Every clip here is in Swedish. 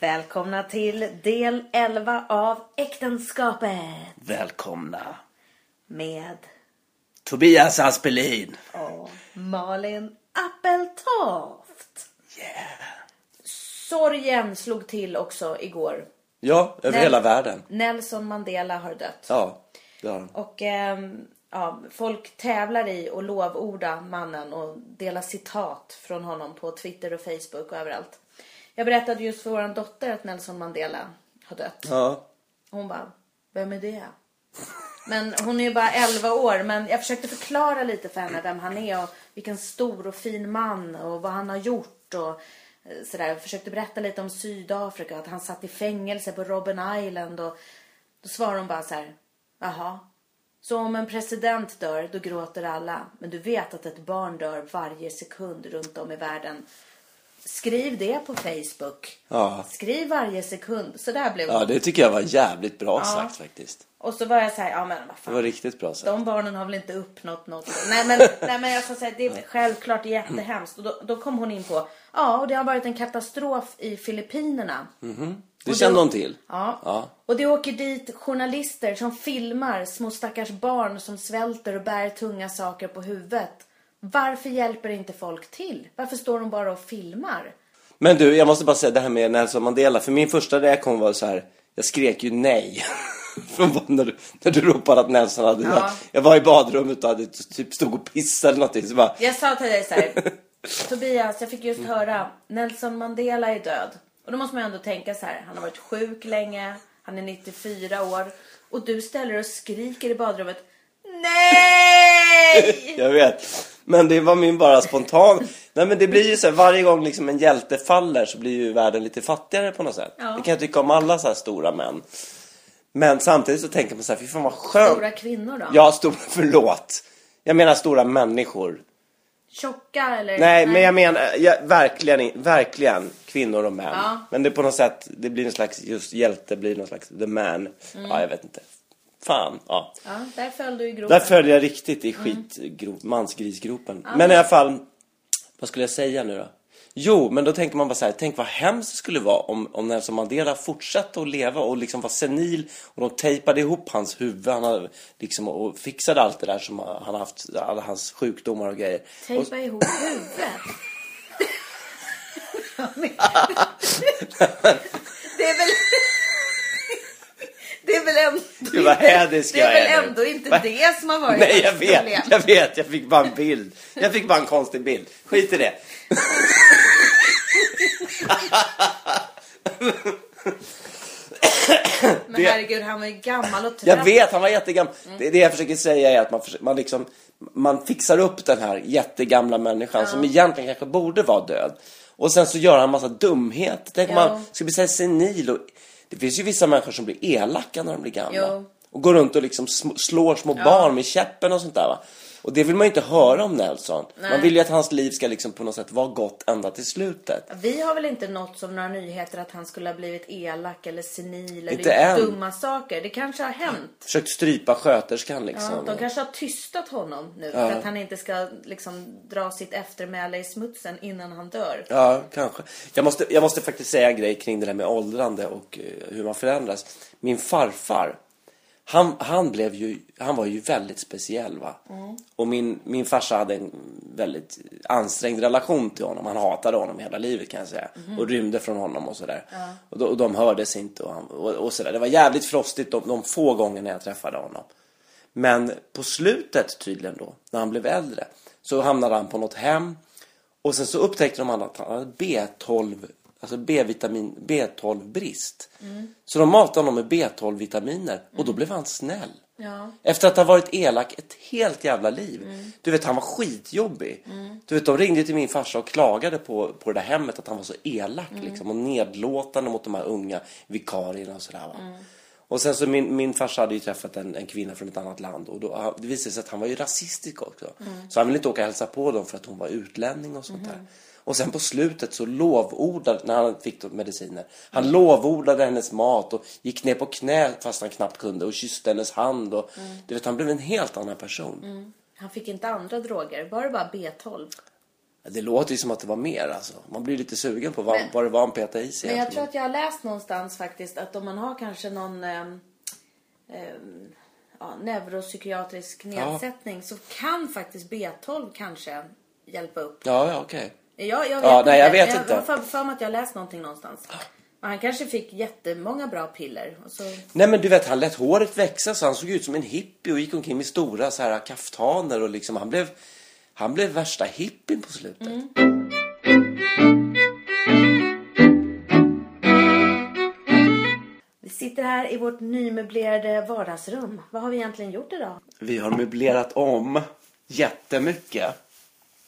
Välkomna till del 11 av Äktenskapet Välkomna. med Tobias Aspelin. och Malin Appeltoft. Yeah. Sorgen slog till också igår. Ja, över Nej. hela världen. Nelson Mandela har dött. Ja, det har han. Och ehm, ja, folk tävlar i att lovorda mannen och dela citat från honom på Twitter och Facebook och överallt. Jag berättade just för vår dotter att Nelson Mandela har dött. Ja. Hon bara, vem är det? Men hon är ju bara 11 år. Men jag försökte förklara lite för henne vem han är och vilken stor och fin man och vad han har gjort och eh, sådär. Jag försökte berätta lite om Sydafrika, att han satt i fängelse på Robben Island och då svarade hon bara så här, jaha. Så om en president dör, då gråter alla. Men du vet att ett barn dör varje sekund runt om i världen. Skriv det på Facebook. Ja. Skriv varje sekund. Så där blev ja, det tycker jag var jävligt bra sagt faktiskt. Och så var jag så här, ja men vad Det fan. var riktigt bra sagt. De barnen har väl inte uppnått något. Nej men, nej, men jag ska säga, det är självklart jättehemskt. Och då, då kom hon in på, ja och det har varit en katastrof i Filippinerna. Det Och kände hon till. Ja. Ja. Och det åker dit journalister som filmar små stackars barn som svälter och bär tunga saker på huvudet. Varför hjälper inte folk till? Varför står de bara och filmar? Men du, jag måste bara säga det här med Nelson Mandela. För min första reaktion var så här. Jag skrek ju nej. Från när, du, när du ropade att Nelson hade Ja. Jag var i badrummet och hade typ stod och pissade eller någonting. Så bara, Jag sa till dig så här, Tobias, jag fick just höra Nelson Mandela är död. Och då måste man ju ändå tänka så här, han har varit sjuk länge, han är 94 år och du ställer och skriker i badrummet. Nej! Jag vet. Men det var min bara spontan... Nej men det blir ju så här, varje gång liksom en hjälte faller så blir ju världen lite fattigare på något sätt. Ja. Det kan jag tycka om alla så här stora män. Men samtidigt så tänker man så här, fy fan vad skönt. Stora kvinnor då? Ja, stora, förlåt. Jag menar stora människor. Tjocka eller? Nej, men jag menar ja, verkligen, verkligen kvinnor och män. Ja. Men det är på något sätt, det blir en slags, just hjälte blir någon slags the man. Ja, jag vet inte. Fan, ja. Ja, där föll du i gropen. Där föll jag riktigt i skitgrop, mansgrisgropen. Men i alla fall, vad skulle jag säga nu då? Jo, men då tänker man bara så här, tänk vad hemskt det skulle vara om, om Nelson Mandela fortsatte att leva och liksom var senil och de tejpade ihop hans huvud han hade, liksom, och fixade allt det där som han har haft, alla hans sjukdomar och grejer. Och, Tejpa ihop huvudet. det är väl... Det är väl ändå Gud, vad hädisk Det är väl nu. ändå inte det som har varit Nej, jag vet, problem. jag vet, jag fick bara en bild. Jag fick bara en konstig bild. Skit i det. Men herregud, han var ju gammal och trött. Jag vet, han var jättegammal. Det, det jag försöker säga är att man, man, liksom, man fixar upp den här jättegamla människan som egentligen kanske borde vara död. Och sen så gör han massa dumhet. Tänk om Ja. man ska bli så här senil. Och, det finns ju vissa människor som blir elaka när de blir gamla. Jo. Och går runt och liksom slår små barn med käppen och sånt där va. Och det vill man ju inte höra om Nelson. Man vill ju att hans liv ska liksom på något sätt vara gott ända till slutet. Vi har väl inte nått som några nyheter att han skulle ha blivit elak eller senil eller Inte dumma saker. Det kanske har hänt. Försökt strypa sköterskan liksom. Ja, de kanske har tystat honom nu för att han inte ska liksom dra sitt eftermäle i smutsen innan han dör. Ja, kanske. Jag måste, jag måste faktiskt säga en grej kring det där med åldrande och eh, hur man förändras. Min farfar, han, han, blev ju, han var ju väldigt speciell va. Och min, min farsa hade en väldigt ansträngd relation till honom. Han hatade honom hela livet kan jag säga. Och rymde från honom och sådär. Och, då- och de hördes inte och, han, och, och sådär. Det var jävligt frostigt de, de få gångerna jag träffade honom. Men på slutet tydligen då, när han blev äldre, så hamnade han på något hem. Och sen så upptäckte de att han hade B12, alltså B-vitamin, B12-brist. Så de matade honom med B12-vitaminer och då blev han snäll. Ja. Efter att ha varit elak ett helt jävla liv. Du vet, han var skitjobbig. Du vet, de ringde till min farsa och klagade på, på det där hemmet att han var så elak liksom, och nedlåtande mot de här unga vikarierna och sådär va. Och sen så min, min farsa hade ju träffat en, en kvinna från ett annat land och då, det visade sig att han var ju rasistisk också. Så han ville inte åka och hälsa på dem för att hon var utlänning och sånt där. Och sen på slutet så lovordade, när han fick mediciner, han lovordade hennes mat och gick ner på knä fast han knappt kunde och kysste hennes hand och du vet, han blev en helt annan person. Han fick inte andra droger, var det bara B12? Det låter ju som att det var mer alltså. Man blir lite sugen på vad, vad det var han petade i sig. Men jag tror att jag har läst någonstans faktiskt att om man har kanske någon ehm, ehm, ja, neuropsykiatrisk nedsättning så kan faktiskt B12 kanske hjälpa upp. Ja, ja okej. Jag, jag vet Ja, nej, jag vet jag inte. har för, mig att jag läst någonting någonstans. Och han kanske fick jättemånga bra piller. Så, Nej men du vet, han lät håret växa så han såg ut som en hippie och gick omkring med stora så här kaftaner och liksom han blev, han blev värsta hippien på slutet. vi sitter här i vårt nymöblerade vardagsrum. Vad har vi egentligen gjort idag? Vi har möblerat om jättemycket.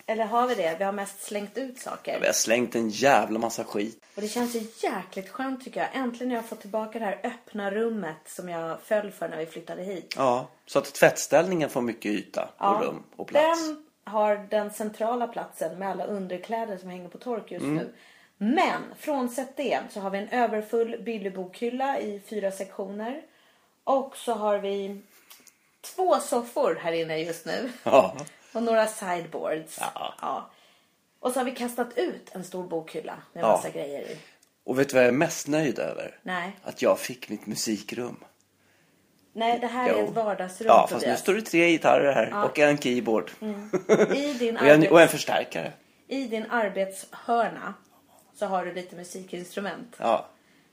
Eller har vi det? Vi har mest slängt ut saker. Vi har slängt en jävla massa skit. Och det känns ju jäkligt skönt tycker jag. Äntligen har jag fått tillbaka det här öppna rummet som jag föll för när vi flyttade hit. Ja, så att tvättställningen får mycket yta och rum och plats. Den har den centrala platsen med alla underkläder som hänger på tork just Mm. nu. Men frånsett det så har vi en överfull bilderbokhylla i fyra sektioner. Och så har vi två soffor här inne just nu. Ja. Och några sideboards. Ja. Och så har vi kastat ut en stor bokhylla med Ja. massa grejer i. Och vet du vad jag är mest nöjd över? Nej. Att jag fick mitt musikrum. Nej, det här är Jo. ett vardagsrum Ja, fast nu står det tre gitarrer här och en keyboard. I din, och, en, och en förstärkare. I din arbetshörna så har du lite musikinstrument. Ja.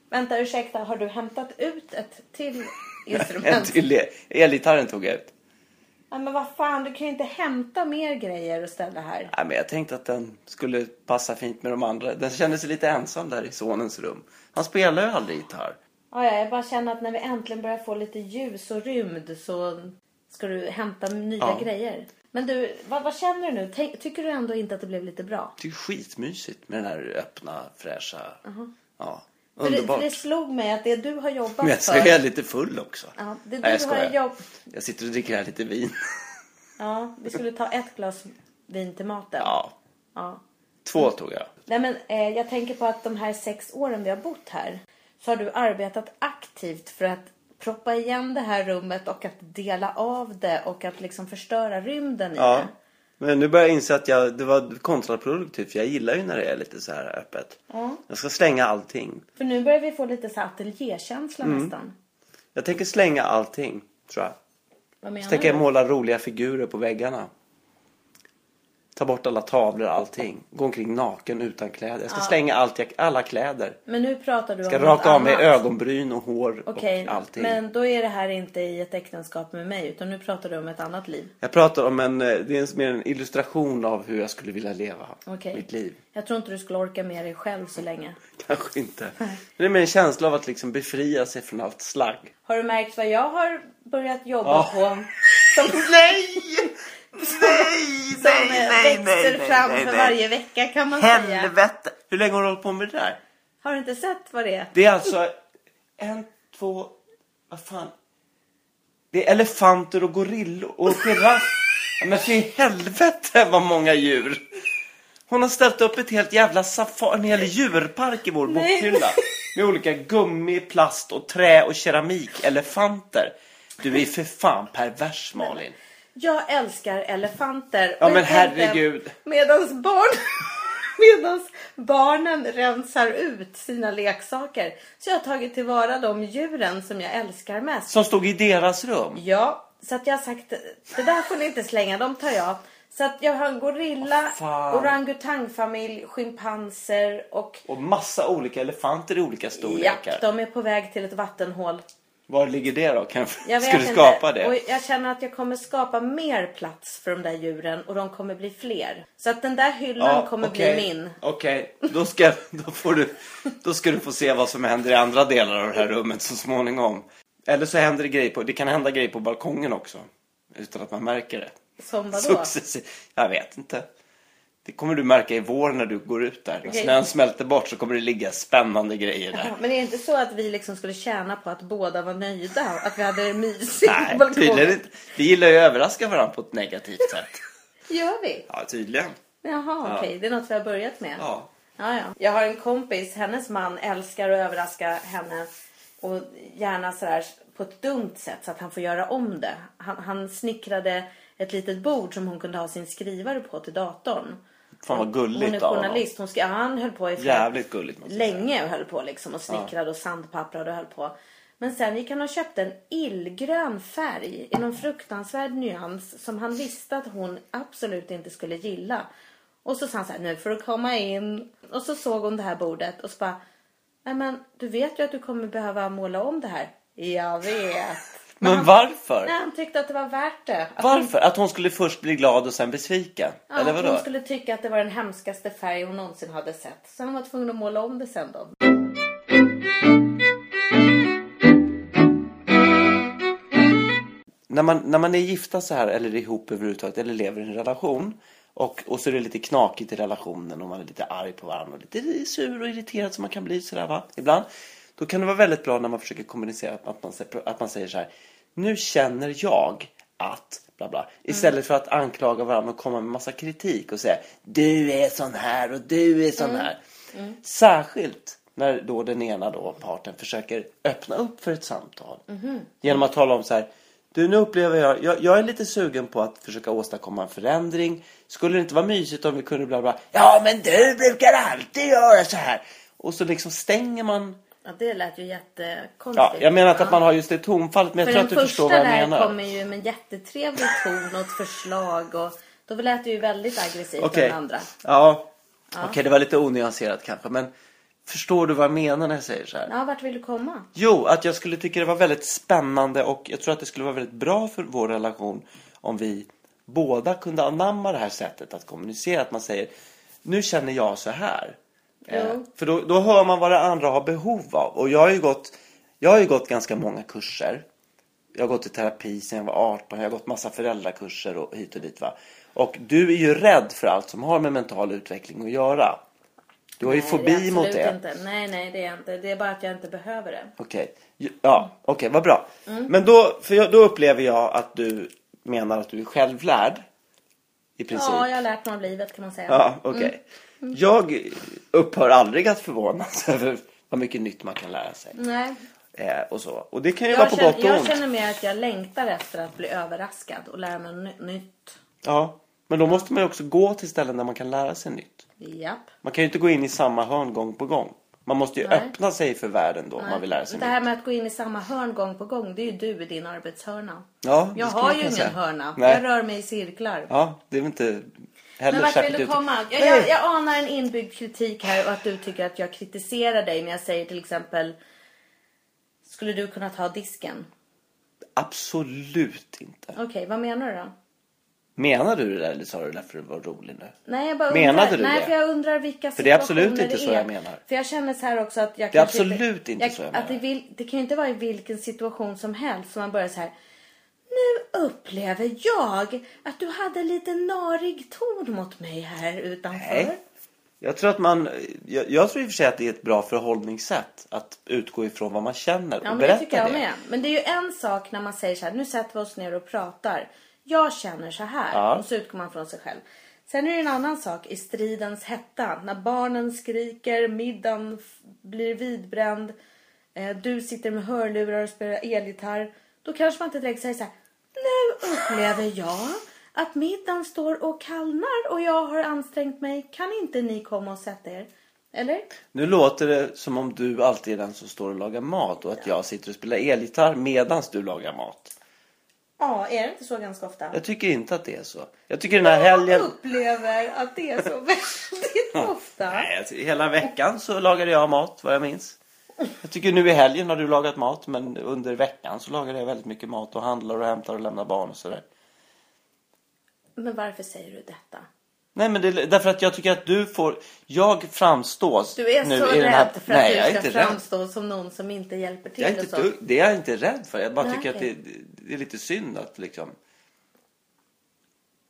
Vänta, ursäkta, har du hämtat ut ett till En instrument? till el- elgitarren tog jag ut. Ja, men vad fan, du kan ju inte hämta mer grejer och ställa här. Nej, men jag tänkte att den skulle passa fint med de andra. Den kände sig lite ensam där i sonens rum. Han spelar ju aldrig gitarr. Ja, ja, jag bara känner att när vi äntligen börjar få lite ljus och rymd så ska du hämta nya Ja. grejer. Men du, vad, vad känner du nu? Tänk, tycker du ändå inte att det blev lite bra? Det är skitmysigt med den här öppna, fräscha... Ja, För det, underbart. för det slog mig att det du har jobbat Men jag för... är lite full också. Ja, det Nej, jag du har skojar. jobb... Jag sitter och dricker här lite vin. Ja, vi skulle ta ett glas vin till maten. Ja, ja. två tog jag. Nej, men eh, jag tänker på att de här sex åren vi har bott här så har du arbetat aktivt för att proppa igen det här rummet och att dela av det och att liksom förstöra rymden i Ja. det. Men nu börjar jag inse att jag, det var kontraproduktivt. För jag gillar ju när det är lite så här öppet. Ja. Jag ska slänga allting. För nu börjar vi få lite så här ateljékänsla Mm. nästan. Jag tänker slänga allting, tror jag. Vad menar Så tänker jag måla roliga figurer på väggarna. Ta bort alla tavlor, allting. Gå omkring naken utan kläder. Jag ska slänga allt jag, alla kläder. Men nu pratar du ska om något raka av mig ögonbryn och hår Okej, och allting. men då är det här inte i ett äktenskap med mig utan nu pratar du om ett annat liv. Jag pratar om en, eh, det är mer en illustration av hur jag skulle vilja leva Okej. mitt liv. Jag tror inte du skulle orka med dig själv så länge. Kanske inte. Men det är mer en känsla av att liksom befria sig från allt slagg. Har du märkt vad jag har börjat jobba Ja. på? Som, Nej! Som eh, växer fram för varje vecka kan man säga. Helvete! Hur länge har du hållit på med det där? Har du inte sett vad det är? Det är alltså en, två, vad fan. Det är elefanter och gorillor och giraff. Ja, Men för i helvete vad många djur. Hon har ställt upp ett helt jävla safari, en hel djurpark i vår Nej. bokhylla. Med olika gummi, plast och trä och keramikelefanter. Du är för fan pervers Malin. Jag älskar elefanter. Ja, men herregud. Medans barn... Medans barnen rensar ut sina leksaker så jag har tagit tillvara de djuren som jag älskar mest. Som stod i deras rum. Ja, så att jag har sagt det där får ni inte slänga, de tar jag. Så att jag har en gorilla, fan. orangutangfamilj, schimpanser och Och massa olika elefanter i olika ja, storlekar. de är på väg till ett vattenhål. Var ligger det då? Kan, Jag ska du inte. skapa det? Och jag känner att jag kommer skapa mer plats för de där djuren och de kommer bli fler. Så att den där hyllan kommer okej. bli min. Okej, då, ska, då, får du, då ska du få se vad som händer i andra delar av det här rummet så småningom. Eller så händer det grejer på, det kan hända grejer på balkongen också. Utan att man märker det. Som vadå? Successivt. Jag vet inte. Det kommer du märka i vår när du går ut där. När snön smälter bort så kommer det ligga spännande grejer där. Ja, Men det är inte så att vi liksom skulle tjäna på att båda var nöjda? Att vi hade det mysigt Nej, tydligen inte. Vi gillar ju att överraska varandra på ett negativt sätt. Gör vi? Ja, tydligen. Jaha, okej. Det är något vi har börjat med. Ja. Ja, ja. Jag har en kompis, hennes man älskar att överraska henne. Och gärna sådär på ett dumt sätt så att han får göra om det. Han, han snickrade ett litet bord som hon kunde ha sin skrivare på till datorn. Fan vad gulligt Hon är av journalist. Hon ska, ja, han höll på i flera Jävligt gulligt måste jag säga. länge och höll på liksom och snickrade och sandpapprade och höll på. Men sen gick han och köpte en illgrön färg i någon fruktansvärd nyans som han visste att hon absolut inte skulle gilla. Och så sa han så här, nu får du komma in. Och så såg hon det här bordet och så bara, nej men du vet ju att du kommer behöva måla om det här. Jag vet. Men varför? Nej, han tyckte att det var värt det. Att Varför? Att hon skulle först bli glad och sen besviken? Ja, Eller vadå? hon skulle tycka att det var den hemskaste färg hon någonsin hade sett. Så han var tvungen att måla om det sen då. när man, när man är gifta så här eller ihop överhuvudtaget eller lever i en relation och, och så är det lite knakigt i relationen och man är lite arg på varandra och lite sur och irriterad som man kan bli sådär va, ibland. Då kan det vara väldigt bra när man försöker kommunicera att man, att man säger så här. Nu känner jag att bla bla. Istället för att anklaga varandra och komma med massa kritik och säga du är sån här och du är sån här. Särskilt när då den ena då parten försöker öppna upp för ett samtal. Genom att tala om så här. Du nu upplever jag, jag, jag är lite sugen på att försöka åstadkomma en förändring. Skulle det inte vara mysigt om vi kunde bla bla. Ja men du brukar alltid göra så här. Och så liksom stänger man. Ja, det lät ju jättekonstigt. Ja, jag menar inte att man har just det tonfallet men jag För tror den att du förstår första vad jag där menar. kommer ju med en jättetrevlig ton och ett förslag och då lät det ju väldigt aggressivt Okej. den andra. Ja. Okej, det var lite onyanserat kanske men förstår du vad jag menar när jag säger så här? Ja, vart vill du komma? Jo, att jag skulle tycka det var väldigt spännande och jag tror att det skulle vara väldigt bra för vår relation om vi båda kunde anamma det här sättet att kommunicera. Att man säger, nu känner jag så här. Jo. för då, då hör man vad det andra har behov av. Och jag har ju gått, jag har ju gått ganska många kurser. Jag har gått i terapi sedan jag var 18. Jag har gått massa föräldrakurser och hit och dit va. Och du är ju rädd för allt som har med mental utveckling att göra. Du har ju Nej, fobi mot det. Inte. Nej, nej, det är jag inte. Det är bara att jag inte behöver det. Okej, ja, okej, vad bra. Mm. Men då, för jag, då upplever jag att du menar att du är självlärd. I princip. Ja, jag har lärt mig av livet kan man säga. Ja, okej. Mm. Jag upphör aldrig att förvånas över vad mycket nytt man kan lära sig. Nej, Eh, och så. Och det kan ju vara jag på känner, gott och jag ont. känner mer att jag längtar efter att bli överraskad och lära mig något nytt. Ja, men då måste man ju också gå till ställen där man kan lära sig nytt. Japp. Man kan ju inte gå in i samma hörn gång på gång. Man måste ju Nej. öppna sig för världen då om man vill lära sig det nytt. här med att gå in i samma hörn gång på gång, det är ju du i din arbetshörna. Ja, Jag har ju ingen säga. hörna. Nej. Jag rör mig i cirklar. Ja, det är väl inte Men vart vill du komma? Jag, jag, jag anar en inbyggd kritik här och att du tycker att jag kritiserar dig när jag säger till exempel Skulle du kunna ta disken? Absolut inte. Okej, vad menar du då? Menar du det där eller sa du det där för att vara rolig nu? Nej, jag bara Menade undrar, du nej, det? för jag undrar vilka För det är absolut situationer inte det så är. jag menar. För jag känner så här också att jag Det är absolut inte så jag Att det, menar. vill, det kan ju inte vara i vilken situation som helst som man börjar så här. Nu upplever jag att du hade lite narig ton mot mig här utanför. Nej. Jag tror att man, jag, jag tror i och för sig att det är ett bra förhållningssätt att utgå ifrån vad man känner och Ja, men berätta det tycker jag det. med. Men det är ju en sak när man säger så här, nu sätter vi oss ner och pratar. Jag känner så här. Ja. Och så utgår man från sig själv. Sen är det en annan sak i stridens hetta. När barnen skriker, middagen blir vidbränd. Eh, du sitter med hörlurar och spelar elgitarr. Då kanske man inte direkt säger så här. Nu upplever jag att middagen står och kallnar och jag har ansträngt mig. Kan inte ni komma och sätta er? Eller? Nu låter det som om du alltid är den som står och lagar mat och att jag sitter och spelar elgitarr medans du lagar mat. Ja, är det inte så ganska ofta? Jag tycker inte att det är så. Jag tycker den här helgen... Jag upplever att det är så väldigt ofta. Nej, alltså, hela veckan så lagade jag mat vad jag minns. Jag tycker nu i helgen har du lagat mat men under veckan så lagade jag väldigt mycket mat och handlar och hämtar och lämnar barn och sådär. Men varför säger du detta? Nej men det är därför att jag tycker att du får, jag framstås Du är nu så i den här... rädd för Nej, jag att du ska inte rädd. framstå som någon som inte hjälper till Jag är och inte så. dugg, det är jag inte rädd för. Jag bara Nej, tycker att det, det är lite synd att liksom...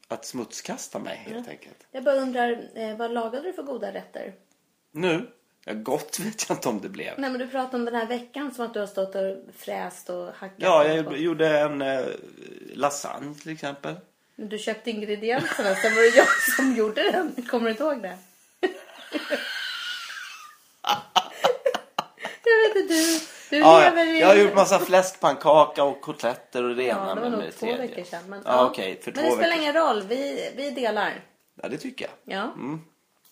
Att smutskasta mig helt enkelt. Jag bara undrar, eh, vad lagade du för goda rätter? Nu? Ja, gott vet jag inte om det blev. Nej men du pratade om den här veckan som att du har stått och fräst och hackat. Ja, jag gjorde, gjorde en eh, lasagne till exempel. Men Du köpte ingredienserna, sen var det jag som gjorde den. Kommer du inte ihåg det? jag vet inte, du, du Ja, lever jag, i... jag har gjort massa fläskpannkaka och kotletter och det ena Ja, det var nog det två tredje. veckor sedan. Men, Ja, okej, för men två det spelar ingen roll, vi, vi delar. Ja, det tycker jag. Ja. Mm.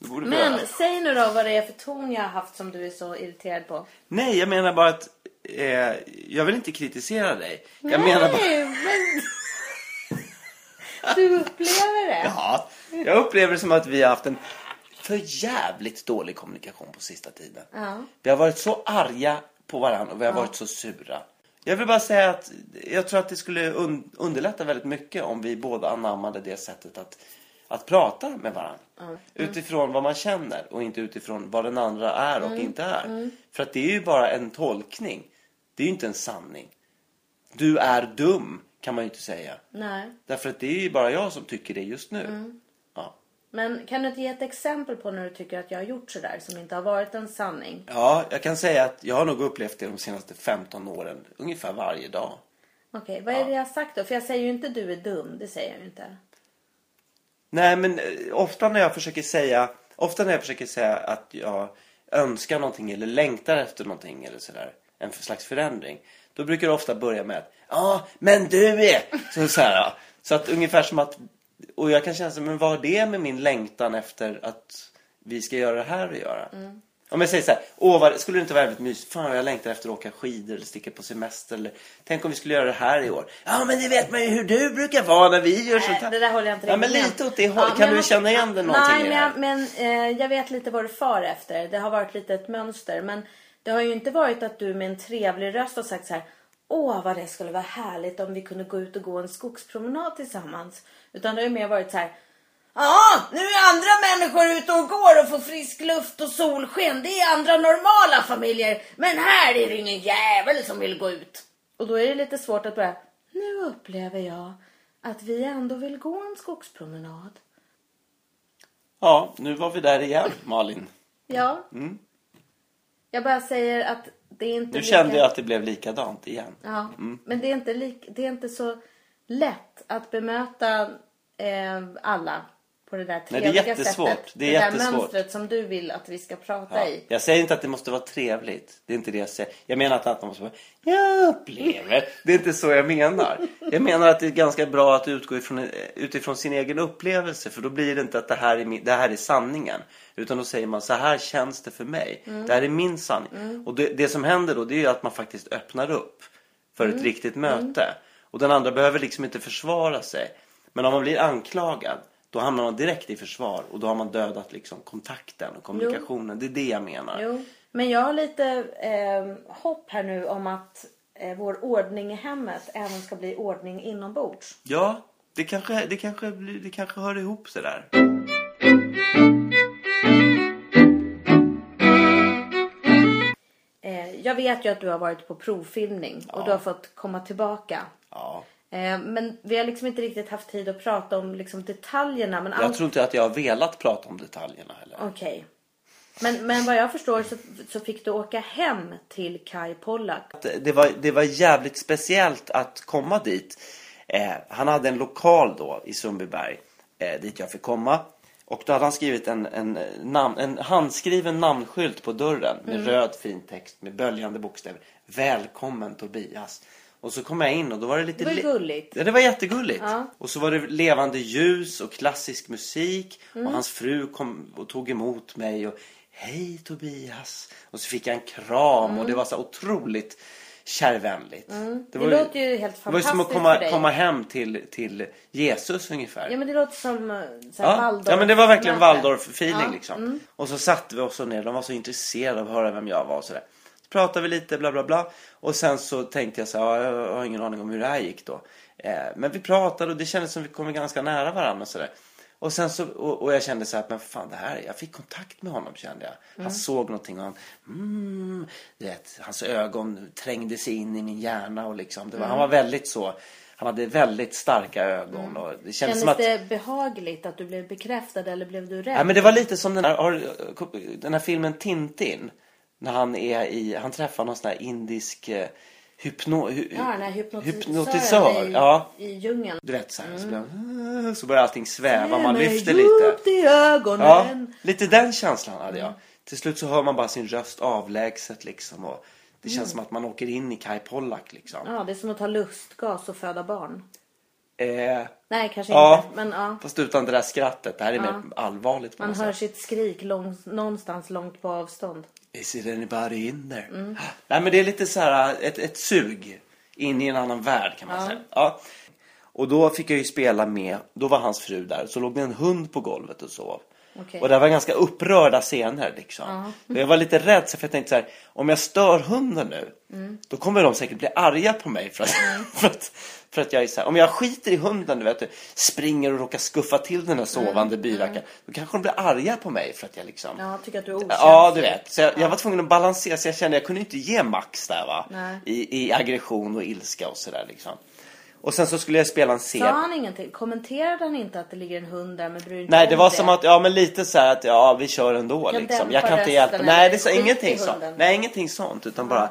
Men göra. säg nu då vad det är för ton jag har haft som du är så irriterad på. Nej, jag menar bara att eh, jag vill inte kritisera dig. Jag menar bara... Nej, men... Du upplever det? Ja, jag upplever det som att vi har haft en för jävligt dålig kommunikation på sista tiden. Ja. Vi har varit så arga på varandra och vi har varit så sura. Jag vill bara säga att jag tror att det skulle un- underlätta väldigt mycket om vi båda anammade det sättet att, att prata med varandra. Utifrån vad man känner och inte utifrån vad den andra är och inte är. För att det är ju bara en tolkning. Det är ju inte en sanning. Du är dum kan man ju inte säga. Nej. Därför att det är ju bara jag som tycker det just nu. Ja. Men kan du inte ge ett exempel på när du tycker att jag har gjort sådär som inte har varit en sanning? ja, jag kan säga att jag har nog upplevt det de senaste 15 åren. Ungefär varje dag. Okej, vad är det jag har sagt då? För jag säger ju inte du är dum, det säger jag ju inte. Nej, men eh, ofta när jag försöker säga Ofta när jag försöker säga att jag önskar någonting eller längtar efter någonting eller sådär. En slags förändring. Då brukar det ofta börja med att Ja, men du är... Så, så, här, så att ungefär som att... Och jag kan känna så men vad har det med min längtan efter att vi ska göra det här att göra? Mm. Om jag säger så här, åh vad, skulle det inte vara väldigt mysigt? Fan jag längtar efter att åka skidor eller sticka på semester eller tänk om vi skulle göra det här i år. Ja men det vet man ju hur du brukar vara när vi gör sånt här. det där håller jag inte Ja men lite åt det Ja, hållet. men kan du måste- känna igen det någonting Nej, men, jag, men eh, jag vet lite vad du far efter. Det har varit lite ett mönster. Men det har ju inte varit att du med en trevlig röst har sagt så här. Åh, vad det skulle vara härligt om vi kunde gå ut och gå en skogspromenad tillsammans. Utan det har ju mer varit så här. Ja, nu är andra människor ute och går och får frisk luft och solsken. Det är andra normala familjer. Men här är det ingen jävel som vill gå ut. Och då är det lite svårt att börja. Nu upplever jag att vi ändå vill gå en skogspromenad. Ja, nu var vi där igen Malin. Ja. Jag bara säger att det är inte Mm. Nu lika... kände jag att det blev likadant igen. Ja, men det är, inte lik... det är inte så lätt att bemöta eh, alla på det där Nej, det är trevliga jättesvårt. sättet. Det är där jättesvårt. mönstret som du vill att vi ska prata Ja. i. Jag säger inte att det måste vara trevligt. Det är inte det jag säger. Jag menar inte att man måste vara Jag upplever. Det är inte så jag menar. Jag menar att det är ganska bra att utgå ifrån, utifrån sin egen upplevelse. För då blir det inte att det här är, det här är sanningen. Utan då säger man så här känns det för mig. Det här är min sanning. Och det, det som händer då det är att man faktiskt öppnar upp för ett riktigt möte. Och den andra behöver liksom inte försvara sig. Men om man blir anklagad då hamnar man direkt i försvar och då har man dödat liksom kontakten och kommunikationen. Det är det jag menar. Jo, men jag har lite eh, hopp här nu om att eh, vår ordning i hemmet även ska bli ordning inombords. Ja, det kanske, det kanske, blir- det kanske hör ihop sådär. Eh, jag vet ju att du har varit på provfilmning och du har fått komma tillbaka. Ja. Eh, men vi har liksom inte riktigt haft tid att prata om liksom detaljerna. Men Jag allt... tror inte att jag har velat prata om detaljerna heller. Okej. Men, men vad jag förstår så, så fick du åka hem till Kai Pollak. Det- var, det var jävligt speciellt att komma dit. Eh, han hade en lokal då i Sundbyberg eh, dit jag fick komma. Och då hade han skrivit en, en, namn, en handskriven namnskylt på dörren med röd fin text med böljande bokstäver. Välkommen Tobias. Och så kom jag in och då var det lite... Det var ju li- gulligt. Ja, det var jättegulligt. Ja. Och så var det levande ljus och klassisk musik. Och hans fru kom och tog emot mig. Och Hej Tobias. Och så fick jag en kram och det var så otroligt kärvänligt. Det, var ju- låter ju helt det var fantastiskt som att komma, komma hem till, till Jesus ungefär. Ja men det låter som eh, så Ja, Waldorf ja men det var verkligen. Waldorf-feeling liksom. Och så satte vi oss ner, de var så intresserade av att höra vem jag var och sådär. Pratade vi lite, bla bla bla. Och sen så tänkte jag så här, ja, jag har ingen aning om hur det här gick då. Eh, men vi pratade och det kändes som vi kom ganska nära varandra och sådär. Och sen så, och, och jag kände så här, men fan det här, jag fick kontakt med honom kände jag. Han såg någonting och han, mm, vet, hans ögon trängde sig in i min hjärna och liksom, var, han var väldigt så, han hade väldigt starka ögon och det kändes Kändes som att det behagligt att du blev bekräftad eller blev du rädd? Ja, men det var lite som den här, den här filmen Tintin. När han är i, han träffar någon sån här indisk eh, hypno, hy, Ja, den här hypnotisören hypnotisör. i, Ja, i djungeln. du vet så här. Så, börjar, så börjar allting sväva, man lyfter lite. i ögonen. Ja, lite den känslan hade jag. Till slut så hör man bara sin röst avlägset liksom. Och det känns som att man åker in i Kai Pollak liksom. Ja, det är som att ta lustgas och föda barn. Nej, kanske Ja. inte. Men ja. Fast utan det där skrattet. Det här är mer allvarligt på Man hör sätt. sitt skrik lång, någonstans långt på avstånd. Is it anybody in there? Mm. Nej men det är lite så här ett, ett sug in i en annan värld kan man säga. Ja. Och då fick jag ju spela med, då var hans fru där, så låg det en hund på golvet och sov. Okej. Och det var ganska upprörda scener liksom. Och jag var lite rädd för jag tänkte så här, om jag stör hunden nu, Mm. då kommer de säkert bli arga på mig för att, för att, för att jag är så här, om jag skiter i hunden du vet, springer och råkar skuffa till den här sovande byrackaren, då kanske de blir arga på mig för att jag liksom Mm. Ja, tycker att du är okänslig. Ja, du vet. Så jag, jag var tvungen att balansera så jag kände jag kunde inte ge max där va. Nej. I, I aggression och ilska och sådär liksom. Och sen så skulle jag spela en Sa scen. han ingenting? Kommenterade han inte att det ligger en hund där men bryr inte Nej, det var som att, ja men lite så här att ja vi kör ändå Jag liksom. Jag kan inte hjälpa. Nej, det sa ingenting sånt. Nej, ingenting sånt. Utan bara,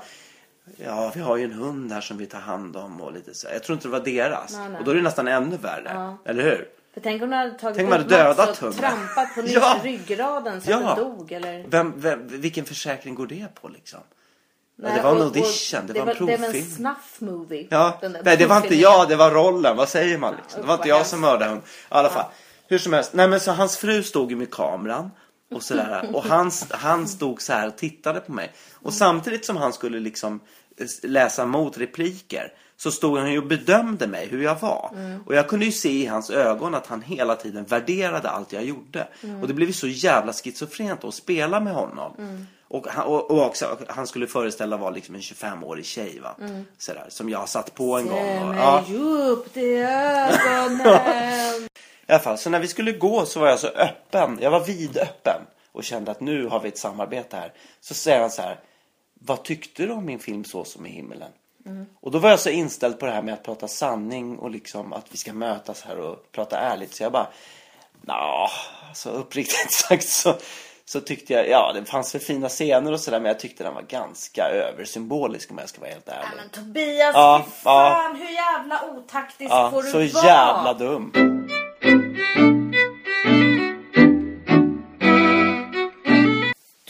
ja vi har ju en hund här som vi tar hand om och lite så. Jag tror inte det var deras. Nej, nej. Och då är det nästan ännu värre. Eller hur? För tänk om du hade tagit Tänk ut dödat och hunden. trampat på Ja. ryggraden så Ja. att den dog eller? Vem, vem, vilken försäkring går det på liksom? Ja, Nej, det var en audition, det, var en Det var en provfilm. snuff movie. Ja, nej det var inte jag, det var rollen. Vad säger man liksom? Det var inte jag som mördade hon. I alla fall. Hur som helst. Nej men så hans fru stod ju med kameran. Och sådär. Och han, han stod så här och tittade på mig. Och samtidigt som han skulle liksom läsa motrepliker. Så stod han ju och bedömde mig hur jag var. Och jag kunde ju se i hans ögon att han hela tiden värderade allt jag gjorde. Och det blev ju så jävla schizofrent att spela med honom. Och, han, och, och också, han skulle föreställa vara liksom en 25-årig tjej va. Sådär, som jag satt på en gång. Se Och, mig ja. djupt i ögonen. I alla fall, så när vi skulle gå så var jag så öppen. Jag var vidöppen och kände att nu har vi ett samarbete här. Så säger han så här. Vad tyckte du om min film Så som i himmelen? Och då var jag så inställd på det här med att prata sanning och liksom att vi ska mötas här och prata ärligt. Så jag bara, ja, så uppriktigt sagt så, så tyckte jag, ja det fanns väl fina scener och sådär men jag tyckte den var ganska översymbolisk om jag ska vara helt ärlig. Men Tobias, Ja, fy ja. fan hur jävla otaktisk Ja, får du så vara? jävla dum.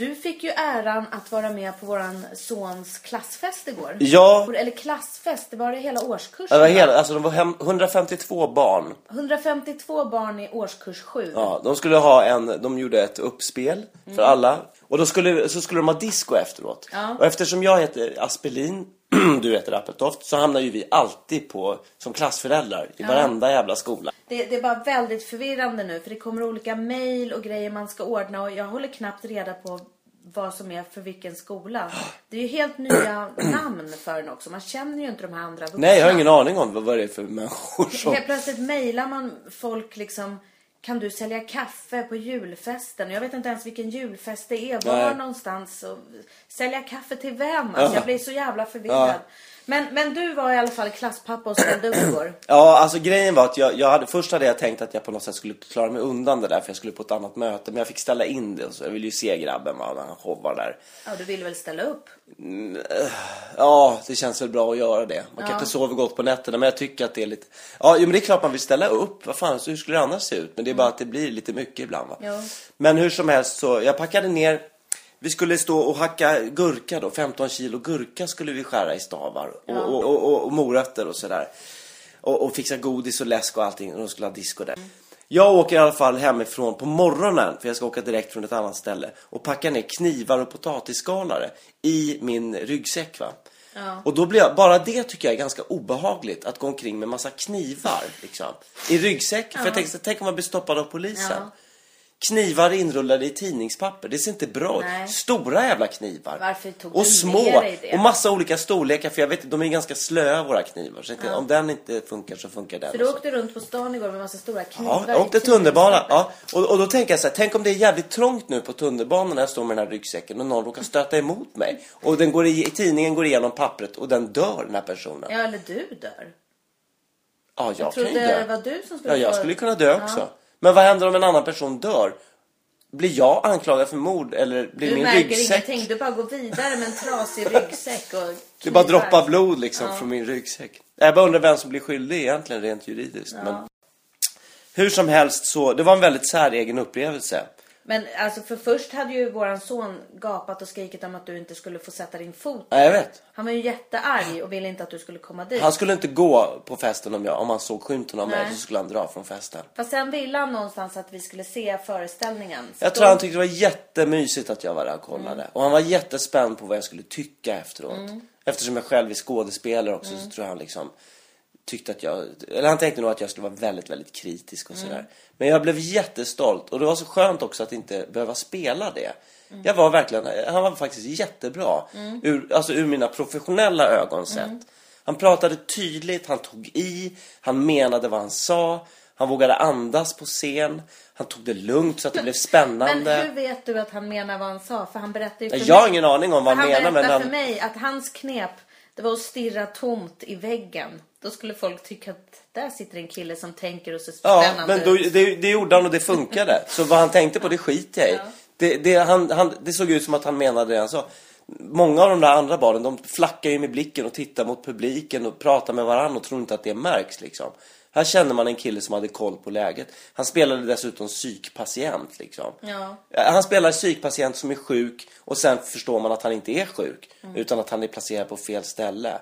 Du fick ju äran att vara med på våran sons klassfest igår. Ja. Eller klassfest, det var det hela årskursen. Det var va? hela, alltså de var hem, 152 barn 152 barn i årskurs 7. Ja, de skulle ha en, de gjorde ett uppspel för alla. Och då skulle, så skulle de ha disco efteråt. Ja. Och eftersom jag heter Aspelin, du heter Appeltoft, så hamnar ju vi alltid på, som klassföräldrar i varenda jävla skola. Det, det är bara väldigt förvirrande nu för det kommer olika mejl och grejer man ska ordna och jag håller knappt reda på vad som är för vilken skola. Det är ju helt nya namn för den också. Man känner ju inte de här andra vuxna. Nej, jag har ingen aning om vad, vad det är för människor som... Helt plötsligt mejlar man folk liksom kan du sälja kaffe på julfesten? Jag vet inte ens vilken julfest det är. Var Nej. någonstans? Och sälja kaffe till vem? Alltså, Ja. Jag blir så jävla förvirrad. Ja. Men, men du var i alla fall klasspappa och ställde upp igår. Ja, alltså grejen var att jag, jag hade, först hade jag tänkt att jag på något sätt skulle klara mig undan det där för jag skulle på ett annat möte. Men jag fick ställa in det och så. Jag ville ju se grabben va, när han showar där. Ja, du ville väl ställa upp? Ja, det känns väl bra att göra det. Man kan inte sova gott på nätterna, men jag tycker att det är lite... Ja, jo, men det är klart man vill ställa upp. Vad fan, så hur skulle det annars se ut? Men det är bara att det blir lite mycket ibland va. Ja. Men hur som helst så, jag packade ner. Vi skulle stå och hacka gurka då, 15 kilo gurka skulle vi skära i stavar. Och, och, och, och, och morötter och sådär. Och, och fixa godis och läsk och allting. Och de skulle ha disco där. Jag åker i alla fall hemifrån på morgonen, för jag ska åka direkt från ett annat ställe. Och packar ner knivar och potatisskalare i min ryggsäck va. Och då blir jag, bara det tycker jag är ganska obehagligt. Att gå omkring med massa knivar liksom. I ryggsäck. För jag tänkte, tänk om man blir stoppad av polisen. Ja. Knivar inrullade i tidningspapper. Det ser inte bra ut. Stora jävla knivar. Varför tog och du små. med dig det? Och massa olika storlekar. För jag vet de är ganska slöa våra knivar. Så jag- om den inte funkar så funkar den. Så du också. åkte runt på stan igår med massa stora knivar Ja, jag i åkte tunnelbana. tidningspapper. Ja. Och, och då tänker jag så här, tänk om det är jävligt trångt nu på tunnelbanan när jag står med den här ryggsäcken och någon råkar stöta emot mig. Och den går i, tidningen går igenom pappret och den dör den här personen. Ja, Ja, eller du dör. jag, Jag kan trodde ju det dö. var du som skulle Ja, jag få- skulle kunna dö också. Men vad händer om en annan person dör? Blir jag anklagad för mord eller blir Du min märker ryggsäck... ingenting. Du bara går vidare med en trasig ryggsäck och Det bara droppar blod liksom från min ryggsäck. Jag bara undrar vem som blir skyldig egentligen rent juridiskt. Men hur som helst så, det var en väldigt säregen upplevelse. Men alltså för först hade ju våran son gapat och skrikit om att du inte skulle få sätta din fot Ja, jag vet. Han var ju jättearg och ville inte att du skulle komma dit. Han skulle inte gå på festen om, jag, om han såg skymten av mig Nej. så skulle han dra från festen. Fast sen ville han någonstans att vi skulle se föreställningen. Så Jag då- tror han tyckte det var jättemysigt att jag var där och kollade. Och han var jättespänd på vad jag skulle tycka efteråt. Eftersom jag själv är skådespelare också så tror jag han liksom tyckte att jag, eller han tänkte nog att jag skulle vara väldigt, väldigt kritisk och sådär. Men jag blev jättestolt och det var så skönt också att inte behöva spela det. Jag var verkligen, han var faktiskt jättebra. Ur, alltså ur mina professionella ögon sett. Han pratade tydligt, han tog i, han menade vad han sa. Han vågade andas på scen. Han tog det lugnt så att det blev spännande. Men hur vet du att han menar vad han sa? För han berättade ju för Jag har ingen aning om vad han, han menar men berättade han... för mig att hans knep det var att stirra tomt i väggen. Då skulle folk tycka att där sitter en kille som tänker och ser Ja, spännande men då, det, det gjorde han och det funkade. Så vad han tänkte på det skiter jag i. Det, det, han, han, det såg ut som att han menade det han sa. Många av de där andra barnen, de flackar ju med blicken och tittar mot publiken och pratar med varandra och tror inte att det märks liksom. Här känner man en kille som hade koll på läget. Han spelade dessutom psykpatient liksom. Ja. Han spelar psykpatient som är sjuk och sen förstår man att han inte är sjuk. Utan att han är placerad på fel ställe.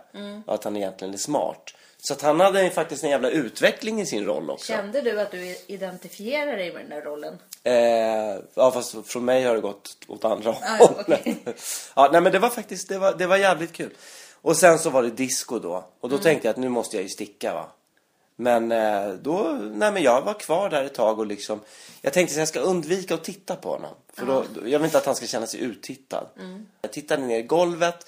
Och att han egentligen är smart. Så att han hade faktiskt en jävla utveckling i sin roll också. Kände du att du identifierar dig med den där rollen? Eh, ja fast från mig har det gått åt andra Ah, hållet. okej. ja, nej men det var faktiskt, det var, det var jävligt kul. Och sen så var det disco då. Och då tänkte jag att nu måste jag ju sticka va. Men eh, då, nej men jag var kvar där ett tag och liksom Jag tänkte att jag ska undvika att titta på honom. För då, då, jag vill inte att han ska känna sig uttittad. Jag tittade ner i golvet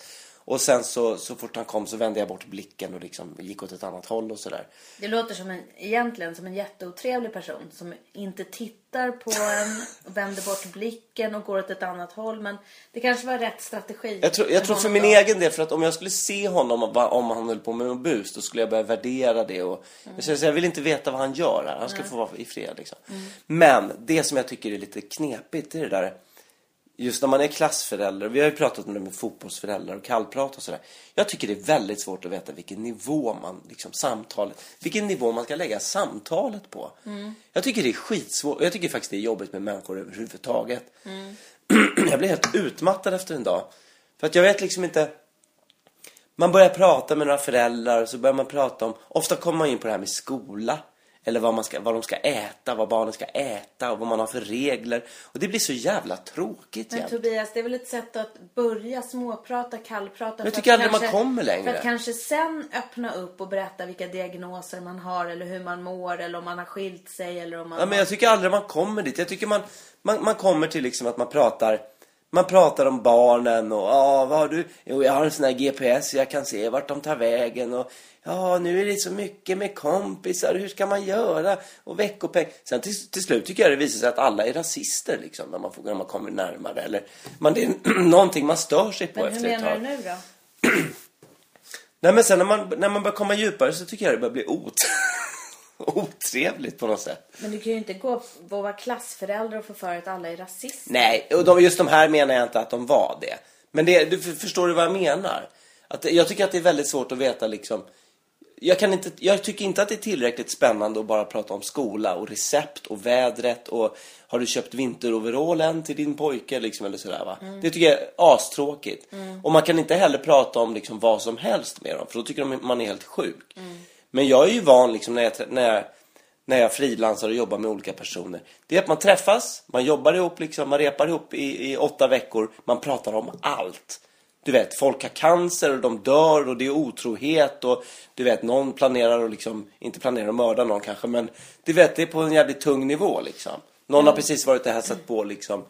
och sen så, så fort han kom så vände jag bort blicken och liksom gick åt ett annat håll och sådär. Det låter som en, egentligen som en jätteotrevlig person som inte tittar på en, vänder bort blicken och går åt ett annat håll. Men det kanske var rätt strategi. Jag tror, jag tror för min då. egen del, för att om jag skulle se honom om, han höll på med någon bus, då skulle jag börja värdera det. Och, så jag vill inte veta vad han gör här. Han ska få vara i fred. Liksom. Men det som jag tycker är lite knepigt, det är det där Just när man är klassförälder, vi har ju pratat om det med fotbollsföräldrar och kallprat och sådär. Jag tycker det är väldigt svårt att veta vilken nivå man, liksom samtalet, vilken nivå man ska lägga samtalet på. Jag tycker det är skitsvårt, jag tycker faktiskt det är jobbigt med människor överhuvudtaget. jag blir helt utmattad efter en dag. För att jag vet liksom inte, man börjar prata med några föräldrar och så börjar man prata om, ofta kommer man in på det här med skola. Eller vad, man ska, vad de ska äta, vad barnen ska äta och vad man har för regler. Och det blir så jävla tråkigt Men jämt. Tobias, det är väl ett sätt att börja småprata, kallprata. jag tycker aldrig man kanske- kommer längre. För att kanske sen öppna upp och berätta vilka diagnoser man har eller hur man mår eller om man har skilt sig eller om man Ja, men jag tycker aldrig man kommer dit. Jag tycker man, man, man kommer till liksom att man pratar man pratar om barnen och ja, vad har du? Jo, jag har en sån här GPS så jag kan se vart de tar vägen och ja, nu är det så mycket med kompisar, hur ska man göra? Och veckopeng. Sen till, till slut tycker jag det visar sig att alla är rasister liksom när man, får, när man kommer närmare. Eller man, det är någonting man stör sig på Men hur efter ett menar tag. du nu då? Nej men sen när man, när man börjar komma djupare så tycker jag det börjar bli ot otrevligt på något sätt. Men du kan ju inte gå och vara klassförälder och få för att alla är rasister. Nej, och de, just de här menar jag inte att de var det. Men det, du för- förstår du vad jag menar? Att, jag tycker att det är väldigt svårt att veta liksom. Jag, kan inte, jag tycker inte att det är tillräckligt spännande att bara prata om skola och recept och vädret och har du köpt vinteroverallen till din pojke liksom eller sådär va. Det tycker jag är astråkigt. Och man kan inte heller prata om liksom vad som helst med dem för då tycker de man är helt sjuk. Men jag är ju van liksom när jag, när jag när jag frilansar och jobbar med olika personer. Det är att man träffas, man jobbar ihop, liksom, man repar ihop i, i åtta veckor. Man pratar om allt. Du vet, folk har cancer och de dör och det är otrohet och du vet, någon planerar att liksom, inte planerar att mörda någon kanske, men du vet, det är på en jävligt tung nivå liksom. Någon har precis varit och hälsat på liksom,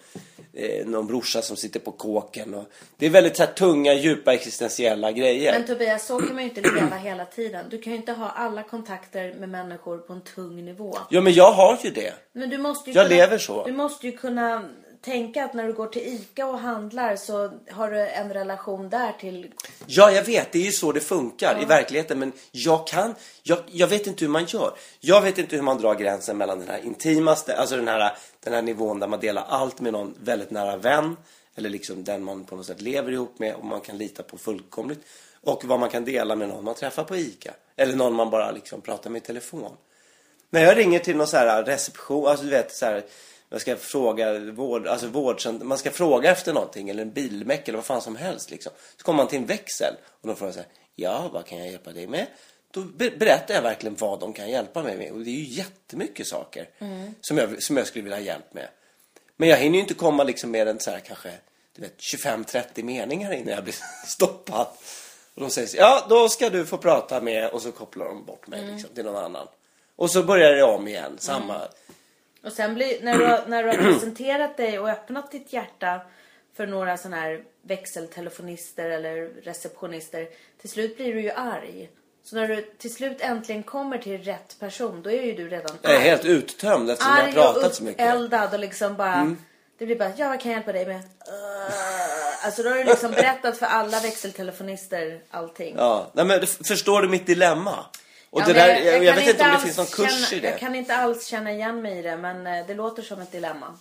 eh, någon brorsa som sitter på kåken och det är väldigt så här, tunga, djupa existentiella grejer. Men Tobias, så kan man ju inte leva hela tiden. Du kan ju inte ha alla kontakter med människor på en tung nivå. Ja, men jag har ju det. Men du måste ju Jag kunna, lever så. Du måste ju kunna tänka att när du går till ICA och handlar så har du en relation där till... Ja, jag vet. Det är ju så det funkar i verkligheten. Men jag kan... Jag, jag vet inte hur man gör. Jag vet inte hur man drar gränsen mellan den här intimaste, alltså den här, den här nivån där man delar allt med någon väldigt nära vän. Eller liksom den man på något sätt lever ihop med och man kan lita på fullkomligt. Och vad man kan dela med någon man träffar på ICA. Eller någon man bara liksom pratar med i telefon. När jag ringer till någon så här reception, alltså du vet så här jag ska fråga vård, alltså vårdcent- man ska fråga efter någonting eller en bilmäck eller vad fan som helst liksom. Så kommer man till en växel och de frågar så här, ja vad kan jag hjälpa dig med? Då be- berättar jag verkligen vad de kan hjälpa mig med och det är ju jättemycket saker som, jag, som jag skulle vilja ha hjälp med. Men jag hinner ju inte komma liksom mer än så här kanske du vet 25-30 meningar innan jag blir stoppad. Och de säger så, ja då ska du få prata med och så kopplar de bort mig liksom, till någon annan. Och så börjar det om igen, samma. Och sen blir, när, du har, när du har presenterat dig och öppnat ditt hjärta för några sådana här växeltelefonister eller receptionister. Till slut blir du ju arg. Så när du till slut äntligen kommer till rätt person, då är ju du redan Jag är arg. helt uttömd eftersom jag har arg pratat och så mycket. Mm. uppeldad och liksom bara... Det blir bara, ja vad kan jag hjälpa dig med? Uh, alltså då har du liksom berättat för alla växeltelefonister allting. Ja, nej men förstår du mitt dilemma? Och Ja, det där, jag, jag kan vet inte om det finns någon kurs känna, i det. Jag kan inte alls känna igen mig i det, men eh, det låter som ett dilemma.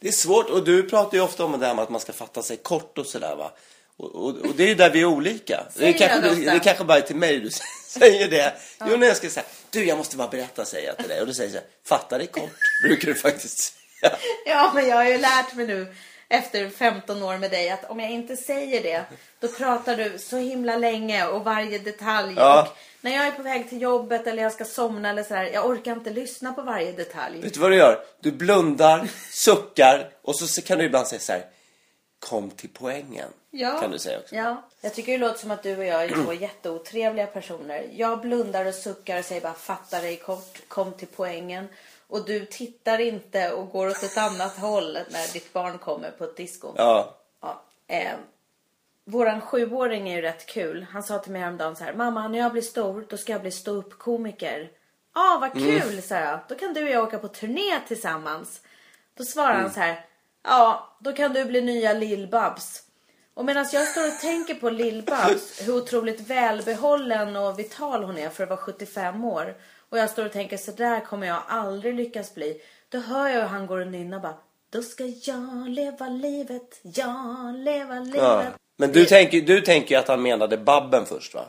Det är svårt och du pratar ju ofta om det här med att man ska fatta sig kort och sådär va. Och, och, och det är ju där vi är olika. Det, Säger kanske, jag det ofta? det är kanske bara är till mig du säger det. Jo, när jag ska säga, du jag måste bara berätta säger jag till dig. Och du säger så här, fatta dig kort, brukar du faktiskt säga. Ja, men jag har ju lärt mig nu efter 15 år med dig att om jag inte säger det, då pratar du så himla länge och varje detalj. Ja. Och när jag är på väg till jobbet eller jag ska somna eller så här, jag orkar inte lyssna på varje detalj. Vet du vad du gör? Du blundar, suckar och så kan du ibland säga så här, kom till poängen. Kan du säga också. Ja. Jag tycker det låter som att du och jag är två jätteotrevliga personer. Jag blundar och suckar och säger bara fatta dig kort, kom till poängen. Och du tittar inte och går åt ett annat håll när ditt barn kommer på ett disco. Ja. Ja, eh, våran sjuåring är ju rätt kul. Han sa till mig häromdagen så här. Mamma, när jag blir stor, då ska jag bli ståuppkomiker. Ja, ah, vad kul, sa jag. Då kan du och jag åka på turné tillsammans. Då svarar han så här. Ja, då kan du bli nya Lill-Babs. Och medan jag står och tänker på Lill-Babs, hur otroligt välbehållen och vital hon är för att vara 75 år. Och jag står och tänker så där kommer jag aldrig lyckas bli. Då hör jag hur han går och nynnar bara. Då ska jag leva livet, ja, leva livet. ja. Men du tänker, du tänker att han menade Babben först va?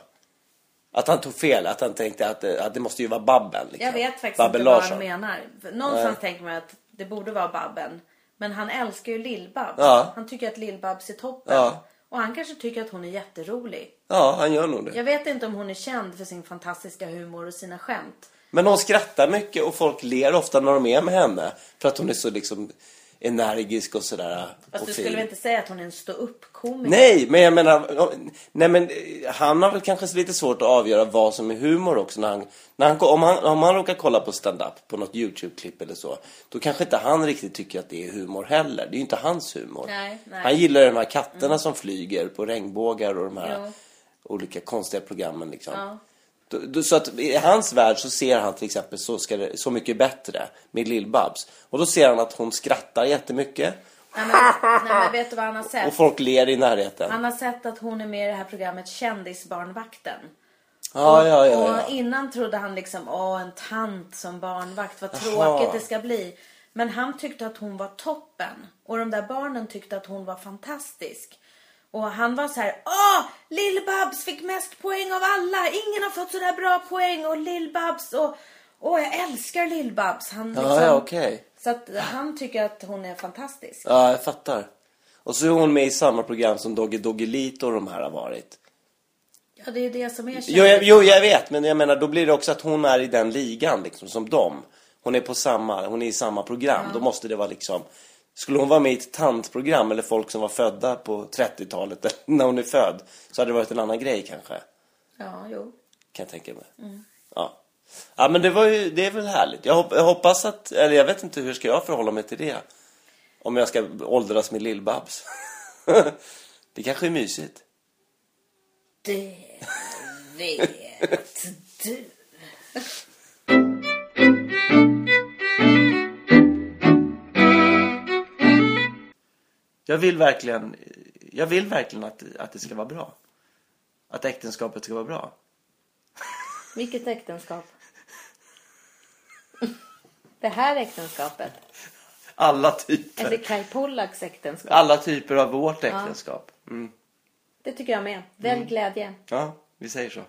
Att han tog fel, att han tänkte att, det- att det måste ju vara Babben. Liksom. Jag vet faktiskt Babben inte vad Larsson. han menar. För Någonstans tänker man att det borde vara Babben. Men han älskar ju Lill-Babs. Ja. Han tycker att Lill-Babs är toppen. Ja. Och han kanske tycker att hon är jätterolig. Ja, han gör nog det. Jag vet inte om hon är känd för sin fantastiska humor och sina skämt. Men hon skrattar mycket och folk ler ofta när de är med henne. För att hon är så liksom energisk och sådär. Fast du skulle väl inte säga att hon är en stå-upp-komiker? Nej, men jag menar, nej men eh, han har väl kanske lite svårt att avgöra vad som är humor också när han, när han om han, om han råkar kolla på stand-up på något YouTube-klipp eller så, då kanske inte han riktigt tycker att det är humor heller. Det är ju inte hans humor. Nej, nej. Han gillar de här katterna som flyger på regnbågar och de här Jo. olika konstiga programmen liksom. Ja. Så att i hans värld så ser han till exempel Så, ska det, så mycket bättre med Lill-Babs. Och då ser han att hon skrattar jättemycket Nej, men, nej, men vet du vad han har sett? och folk ler i närheten. Han har sett att hon är med i det här programmet Kändisbarnvakten. Ja, ja, ja. Och innan trodde han liksom, åh en tant som barnvakt, vad tråkigt det ska bli. Men han tyckte att hon var toppen. Och de där barnen tyckte att hon var fantastisk. Och han var så här, åh! Lill-Babs fick mest poäng av alla! Ingen har fått så där bra poäng! Och Lill-Babs och... Åh, jag älskar Lill-Babs! Han liksom, Ja, ja, okej. Så att han tycker att hon är fantastisk. Ja, jag fattar. Och så är hon med i samma program som Doggy Doggelito och de här har varit. Ja, det är det som är Jo jag, jo, jag vet, men jag menar då blir det också att hon är i den ligan liksom som dem. Hon är på samma, hon är i samma program. Då måste det vara liksom Skulle hon vara med i ett tantprogram eller folk som var födda på 30-talet när hon är född så hade det varit en annan grej kanske. Ja, jo. Kan jag tänka mig. Ja. Ja men det var ju, det är väl härligt. Jag hoppas att, eller jag vet inte hur ska jag förhålla mig till det. Om jag ska åldras med Lill-Babs. det kanske är mysigt. Det vet du. Jag vill verkligen, jag vill verkligen att, att det ska vara bra. Att äktenskapet ska vara bra. Vilket äktenskap? Det här äktenskapet? Alla typer. Eller Kai Pollaks äktenskap? Alla typer av vårt äktenskap. Mm. Det tycker jag med. Välj glädje. Ja, vi säger så.